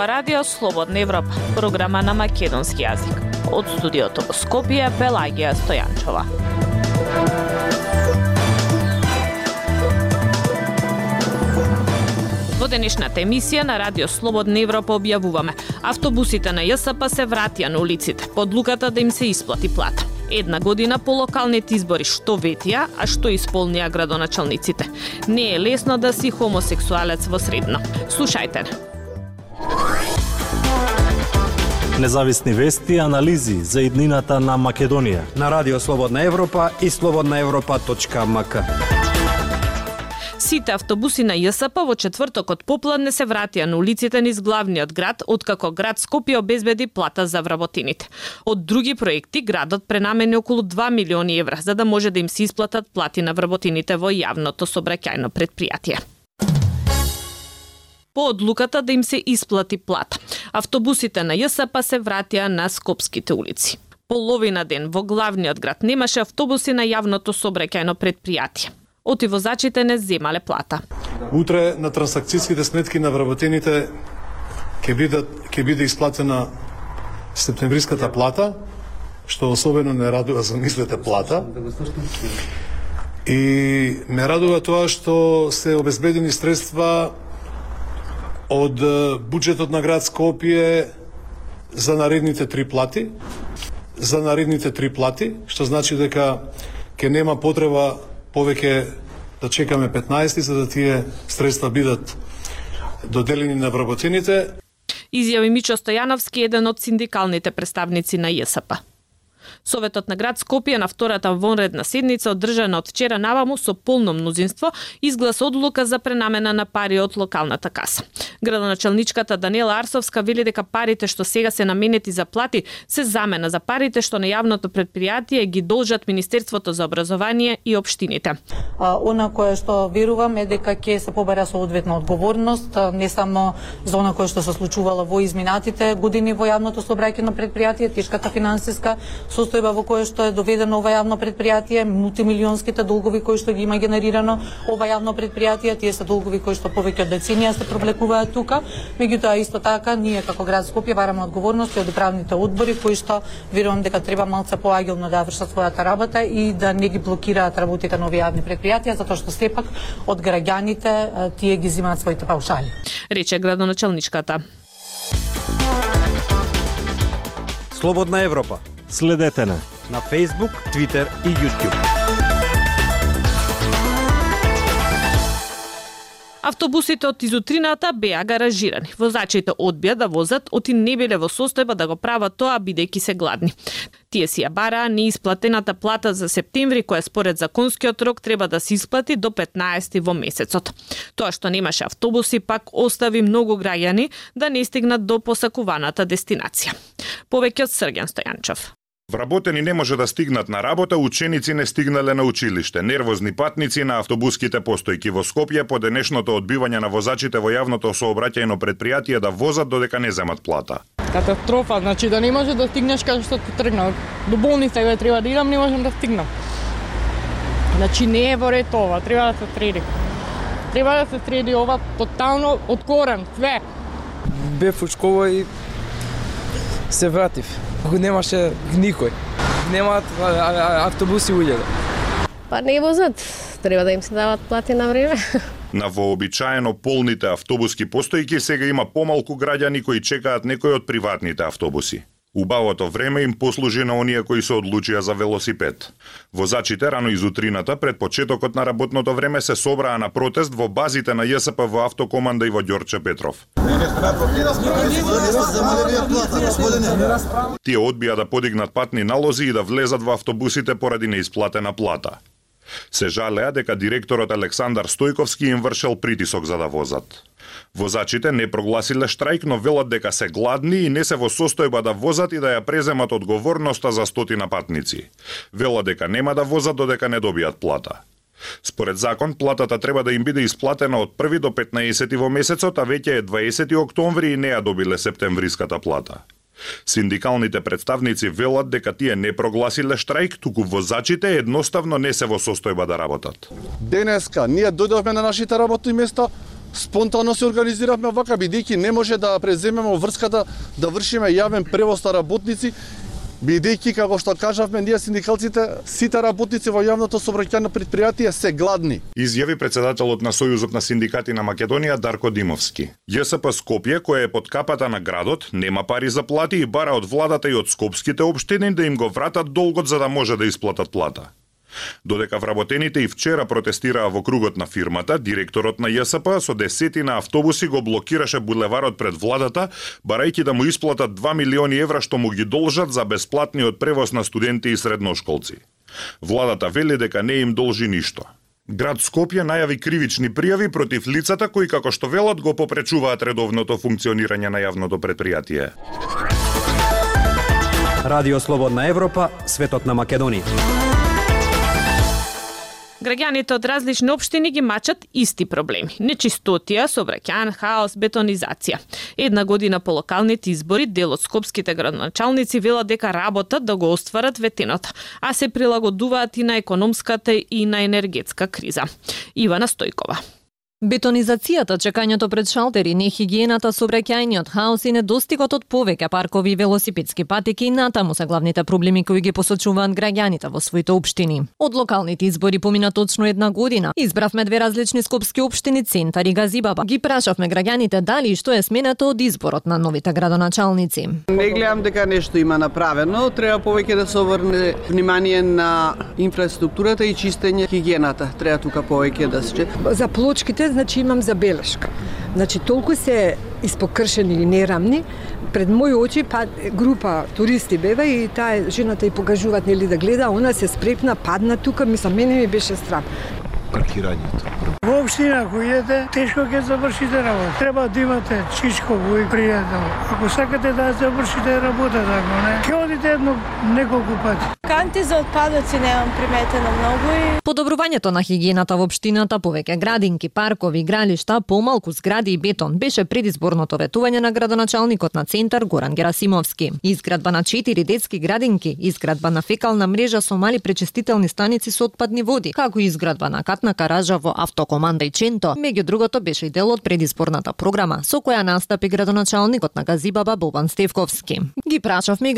ова радио Слободна Европа, програма на македонски јазик. Од студиото во Скопје Пелагија Стојанчова. Во денешната емисија на Радио Слободна Европа објавуваме автобусите на ЈСП се вратија на улиците под луката да им се исплати плата. Една година по локалните избори што ветија, а што исполнија градоначалниците. Не е лесно да си хомосексуалец во средно. Слушајте. Независни вести и анализи за иднината на Македонија. На Радио Слободна Европа и слободнаевропа.мк. Сите автобуси на ЈСП во четвртокот попладне се вратија на улиците низ главниот град, откако град Скопје обезбеди плата за вработините. Од други проекти, градот пренамени околу 2 милиони евра за да може да им се исплатат плати на вработините во јавното собраќајно предпријатие по одлуката да им се исплати плата. Автобусите на ЈСП се вратија на скопските улици. Половина ден во главниот град немаше автобуси на јавното собраќајно предпријатие оти возачите не земале плата. Утре на трансакцијските сметки на вработените ќе биде ќе биде исплатена септемвриската плата, што особено не радува за мислете плата. И ме радува тоа што се обезбедени средства од буџетот на град Скопје за наредните три плати, за наредните три плати, што значи дека ќе нема потреба повеќе да чекаме 15 за да тие средства бидат доделени на вработените. Изјави Мичо Стојановски, еден од синдикалните представници на ЈСП. Советот на град Скопје на втората вонредна седница одржана од вчера наваму со полно мнозинство изгласа одлука за пренамена на пари од локалната каса. Градоначалничката Даниела Арсовска вели дека парите што сега се наменети за плати се замена за парите што на јавното предпријатие ги должат Министерството за образование и општините. А, она кое што верувам е дека ќе се побара соодветна одговорност, не само за она кое што се случувало во изминатите години во јавното сообраќајно предпријатие, тешката финансиска состојба во која што е доведено ова јавно предпријатие, мултимилионските долгови кои што ги има генерирано ова јавно предпријатие, тие се долгови кои што повеќе од деценија се проблекуваат тука. Меѓутоа исто така ние како град Скопје бараме одговорности од управните одбори кои што верувам дека треба малце поагилно да вршат својата работа и да не ги блокираат работите на овие јавни предпријатија затоа што сепак од граѓаните тие ги земаат своите паушали. Рече градоначалничката. Слободна Европа Следете на на Facebook, Twitter и YouTube. Автобусите од изутрината беа гаражирани. Возачите одбија да возат, оти не биле во состојба да го прават тоа бидејќи се гладни. Тие си ја бараа неисплатената плата за септември, која според законскиот рок треба да се исплати до 15 во месецот. Тоа што немаше автобуси пак остави многу граѓани да не стигнат до посакуваната дестинација. Повеќе од Срген Стојанчов. Вработени не може да стигнат на работа, ученици не стигнале на училиште. Нервозни патници на автобуските постојки во Скопје по денешното одбивање на возачите во јавното сообраќајно предпријатие да возат додека не земат плата. Катастрофа, значи да не може да стигнеш кај што ти тргна. До болница кај треба да идам, не можам да стигнам. Значи не е во ред ова, треба да се среди. Треба да се среди ова тотално од корен, све. Бев у школа и се вратив. Го немаше никој. Немаат автобуси уѓеде. Па не возат. Треба да им се дават плати на време. На вообичаено полните автобуски постојки сега има помалку граѓани кои чекаат некој од приватните автобуси. Убавото време им послужи на оние кои се одлучија за велосипед. Возачите рано изутрината пред почетокот на работното време се собраа на протест во базите на ЈСП во автокоманда и во Ѓорче Петров. Тие одбија да подигнат патни налози и да влезат во автобусите поради неисплатена плата. Се жалеа дека директорот Александар Стојковски им вршел притисок за да возат. Возачите не прогласиле штрајк, но велат дека се гладни и не се во состојба да возат и да ја преземат одговорноста за стотина патници. Велат дека нема да возат додека не добијат плата. Според закон, платата треба да им биде исплатена од 1 до 15 во месецот, а веќе е 20 октомври и не ја добиле септемвриската плата. Синдикалните представници велат дека тие не прогласиле штрајк, туку возачите едноставно не се во состојба да работат. Денеска ние дојдовме на нашите работни места, спонтано се организиравме вака бидејќи не може да преземеме врската да вршиме јавен превоз на работници бидејќи како што кажавме ние синдикалците сите работници во јавното сообраќајно предпријатие се гладни. Изјави председателот на Сојузот на синдикати на Македонија Дарко Димовски. ЈСП Скопје, која е под капата на градот, нема пари за плати и бара од владата и од скопските општини да им го вратат долгот за да може да исплатат плата. Додека вработените и вчера протестираа во кругот на фирмата, директорот на ЈСП со десетина автобуси го блокираше булеварот пред владата, барајќи да му исплатат 2 милиони евра што му ги должат за бесплатниот превоз на студенти и средношколци. Владата вели дека не им должи ништо. Град Скопје најави кривични пријави против лицата кои како што велат го попречуваат редовното функционирање на јавното предпријатие. Радио Слободна Европа, светот на Македонија. Граѓаните од различни општини ги мачат исти проблеми. Нечистотија, собраќајан хаос, бетонизација. Една година по локалните избори, дел од скопските градоначалници велат дека работат да го остварат ветеното, а се прилагодуваат и на економската и на енергетска криза. Ивана Стојкова. Бетонизацијата, чекањето пред шалтери, нехигиената, собраќајниот хаос и недостигот од повеќе паркови и велосипедски патеки и натаму се главните проблеми кои ги посочуваат граѓаните во своите општини. Од локалните избори помина точно една година. Избравме две различни скопски општини, Центар и Газибаба. Ги прашавме граѓаните дали и што е сменето од изборот на новите градоначалници. Не гледам дека нешто има направено, треба повеќе да се обрне внимание на инфраструктурата и чистење хигиената. Треба тука повеќе да се. За плочките значи имам забелешка. Значи толку се испокршени или нерамни, пред мои очи па група туристи бева и таа жената и покажуваат нели да гледа, она се спрепна, падна тука, мислам мене ми беше страх паркирањето. Во општина кој идете, тешко ќе завршите работа. Треба да имате чичково и пријател. Ако сакате да завршите работа така, не, ќе одите едно неколку пати. Канти за отпадоци немам приметено многу и Подобрувањето на хигиената во општината, повеќе градинки, паркови, игралишта, помалку згради и бетон беше предизборното ветување на градоначалникот на центар Горан Герасимовски. Изградба на четири детски градинки, изградба на фекална мрежа со мали пречистителни станици со отпадни води, како и изградба на приватна каража во автокоманда и Ченто. Меѓу другото беше и дел од предизборната програма со која настапи градоначалникот на Газибаба Бобан Стевковски. Ги прашавме и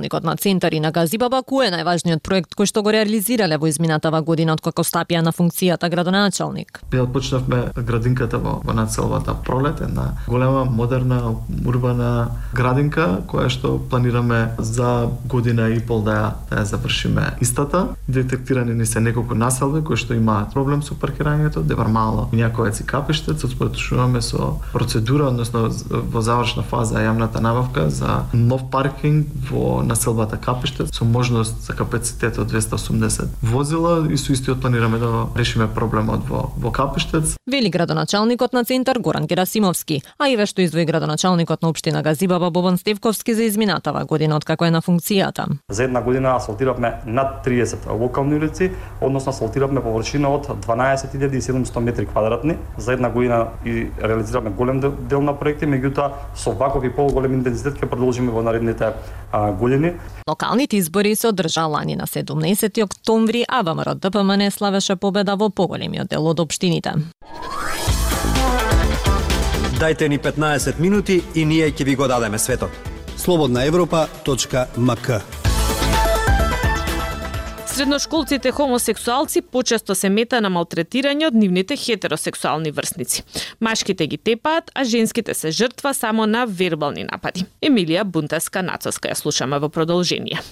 началникот на Центари на Газибаба кој е најважниот проект кој што го реализирале во изминатава година од како стапија на функцијата градоначалник. Ја почнавме градинката во, во нацелвата Пролет, една голема, модерна, урбана градинка која што планираме за година и пол да ја, да ја завршиме истата. Детектирани ни се неколку населби кои што имаат проблем со паркирањето, Девармало и Някојаци Капештец, отспоредуваме со процедура, односно во завршна фаза јавната набавка за нов паркинг во населбата Капештец со можност за капацитет од 280 возила и со истиот планираме да решиме проблемот во, во Капештец. Вели градоначалникот на центар Горан Герасимовски, а и вешто издвои градоначалникот на општина Газибаба Бобан Стевковски за изминатава година од како е на функцијата. За една година асфалтиравме над 30 локални улици, односно асфалтиравме површина од 12.700 метри квадратни. За една година и реализираме голем дел на проекти, меѓутоа со ваков и поголем интензитет ќе продолжиме во наредните а, години. Локалните избори се одржаа лани на 17 октомври, а ВМРО ДПМН славеше победа во поголемиот дел од општините. Дайте ни 15 минути и ние ќе ви го дадеме светот. Слободна Европа.мк Средношколците хомосексуалци почесто се мета на малтретирање од нивните хетеросексуални врсници. Машките ги тепаат, а женските се жртва само на вербални напади. Емилија Бунтеска Нацоска ја слушаме во продолжение.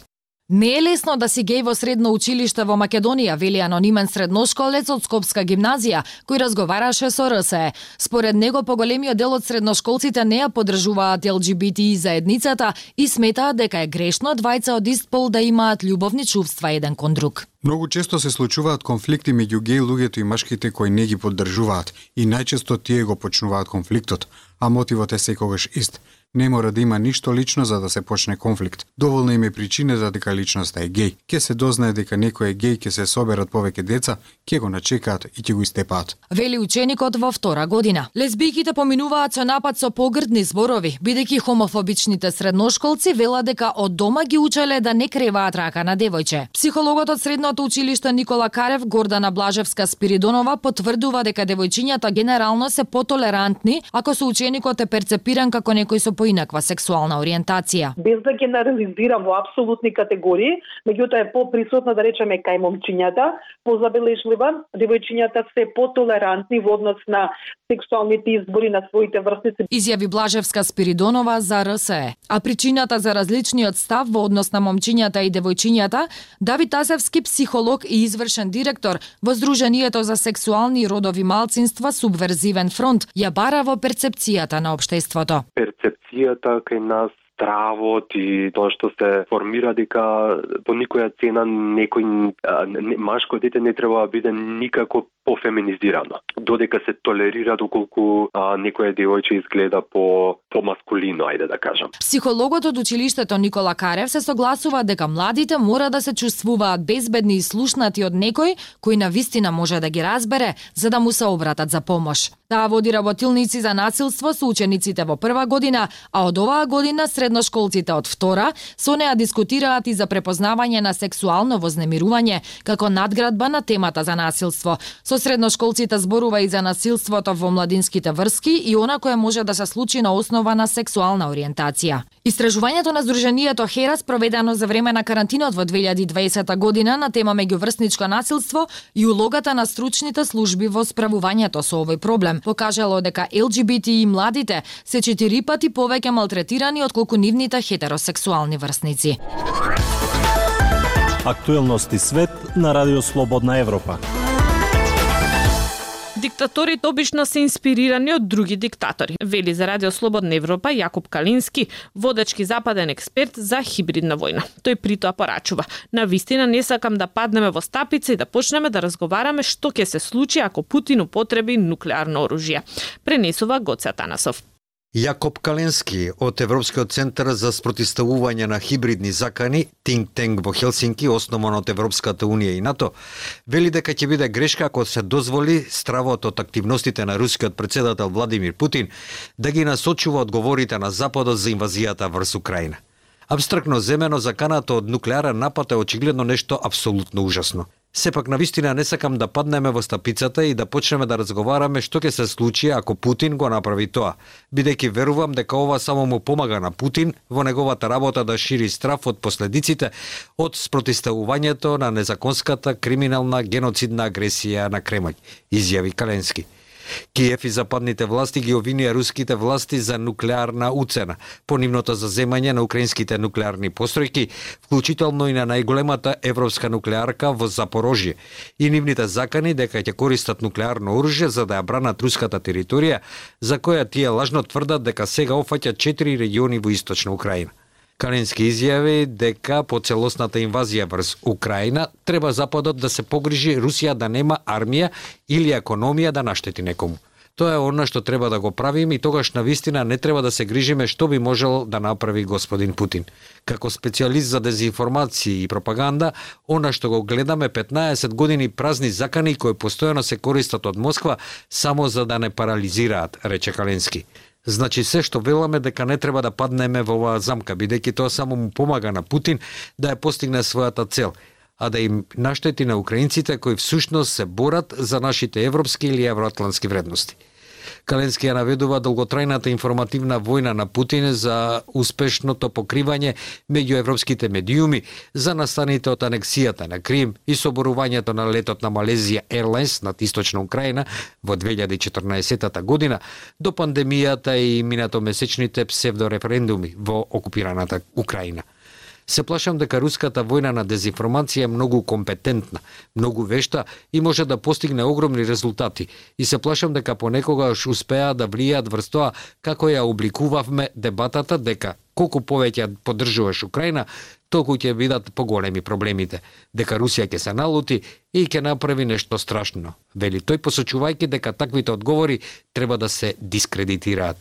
Не е лесно да си геј во средно училиште во Македонија, вели анонимен средношколец од Скопска гимназија, кој разговараше со РСЕ. Според него, поголемиот дел од средношколците не ја поддржуваат ЛГБТИ заедницата и сметаат дека е грешно двајца од ист пол да имаат љубовни чувства еден кон друг. Многу често се случуваат конфликти меѓу геј луѓето и машките кои не ги поддржуваат и најчесто тие го почнуваат конфликтот, а мотивот е секогаш ист Не мора да има ништо лично за да се почне конфликт. Доволно им е причината дека личноста е геј. Ке се дознае дека некој е геј, ке се соберат повеќе деца, ке го начекаат и ќе го истепаат. Вели ученикот во втора година. Лесбијките поминуваат со напад со погрдни зборови, бидејќи хомофобичните средношколци велат дека од дома ги учеле да не креваат рака на девојче. Психологот од средното училиште Никола Карев Гордана Блажевска Спиридонова потврдува дека девојчињата генерално се потолерантни ако со ученикот е перцепиран како некој со поинаква сексуална ориентација. Без да генерализирам во апсолутни категории, меѓутоа е поприсутна да речеме кај момчињата, позабележлива, девојчињата се потолерантни во однос на сексуалните избори на своите врсници. Изјави Блажевска Спиридонова за РСЕ. А причината за различниот став во однос на момчињата и девојчињата, Давид Тасевски, психолог и извршен директор во Здруженијето за сексуални и родови малцинства Субверзивен фронт, ја бара во перцепцијата на општеството. Перцепцијата кај нас стравот и тоа што се формира дека по никоја цена некој не, машко дете не треба да биде никако пофеминизирано. Додека се толерира доколку а, некоја девојче изгледа по помаскулино, ајде да кажам. Психологот од училиштето Никола Карев се согласува дека младите мора да се чувствуваат безбедни и слушнати од некој кој на вистина може да ги разбере за да му се обратат за помош. Таа води работилници за насилство со учениците во прва година, а од оваа година средношколците од втора со неа дискутираат и за препознавање на сексуално вознемирување како надградба на темата за насилство. Со средношколците зборува и за насилството во младинските врски и она кое може да се случи на основа на сексуална ориентација. Истражувањето на Сдруженијето Херас проведено за време на карантинот во 2020 година на тема меѓуврсничко насилство и улогата на стручните служби во справувањето со овој проблем покажало дека ЛГБТ и младите се четири пати повеќе малтретирани отколку нивните хетеросексуални врсници. Актуелности свет на Радио Слободна Европа. Диктаторите обично се инспирирани од други диктатори, вели за Радио Слободна Европа Јакуб Калински, водечки западен експерт за хибридна војна. Тој притоа порачува: "На вистина не сакам да паднеме во стапица и да почнеме да разговараме што ќе се случи ако Путин употреби нуклеарно оружје." Пренесува Гоце Танасов. Јакоб Каленски од Европскиот центар за спротиставување на хибридни закани, Think Tank во Хелсинки, основан од Европската Унија и НАТО, вели дека ќе биде грешка ако се дозволи стравот од активностите на рускиот председател Владимир Путин да ги насочува одговорите на Западот за инвазијата врз Украина. Абстрактно земено, заканата од нуклеарен напад е очигледно нешто абсолютно ужасно. Сепак на вистина не сакам да паднеме во стапицата и да почнеме да разговараме што ќе се случи ако Путин го направи тоа, бидејќи верувам дека ова само му помага на Путин во неговата работа да шири страф од последиците од спротиставувањето на незаконската криминална геноцидна агресија на Кремљ, изјави Каленски. Киев и западните власти ги обвинија руските власти за нуклеарна уцена, по нивното заземање на украинските нуклеарни постројки, вклучително и на најголемата европска нуклеарка во Запорожје, и нивните закани дека ќе користат нуклеарно оружје за да ја бранат руската територија, за која тие лажно тврдат дека сега офаќа четири региони во источна Украина. Калински изјави дека по целосната инвазија врз Украина треба Западот да се погрижи Русија да нема армија или економија да наштети некому. Тоа е она што треба да го правиме и тогаш на вистина не треба да се грижиме што би можел да направи господин Путин. Како специјалист за дезинформација и пропаганда, она што го гледаме 15 години празни закани кои постојано се користат од Москва само за да не парализираат, рече Каленски. Значи се што веламе дека не треба да паднеме во оваа замка, бидејќи тоа само му помага на Путин да ја постигне својата цел, а да им наштети на украинците кои всушност се борат за нашите европски или евроатлантски вредности. Каленски ја наведува долготрајната информативна војна на Путин за успешното покривање меѓу европските медиуми за настаните од анексијата на Крим и соборувањето на летот на Малезија Airlines над источна Украина во 2014 година до пандемијата и минатомесечните псевдореферендуми во окупираната Украина. Се плашам дека руската војна на дезинформација е многу компетентна, многу вешта и може да постигне огромни резултати. И се плашам дека понекогаш успеа да влијат врз тоа како ја обликувавме дебатата дека колку повеќе поддржуваш Украина, толку ќе бидат поголеми проблемите, дека Русија ќе се налути и ќе направи нешто страшно. Вели тој посочувајќи дека таквите одговори треба да се дискредитираат.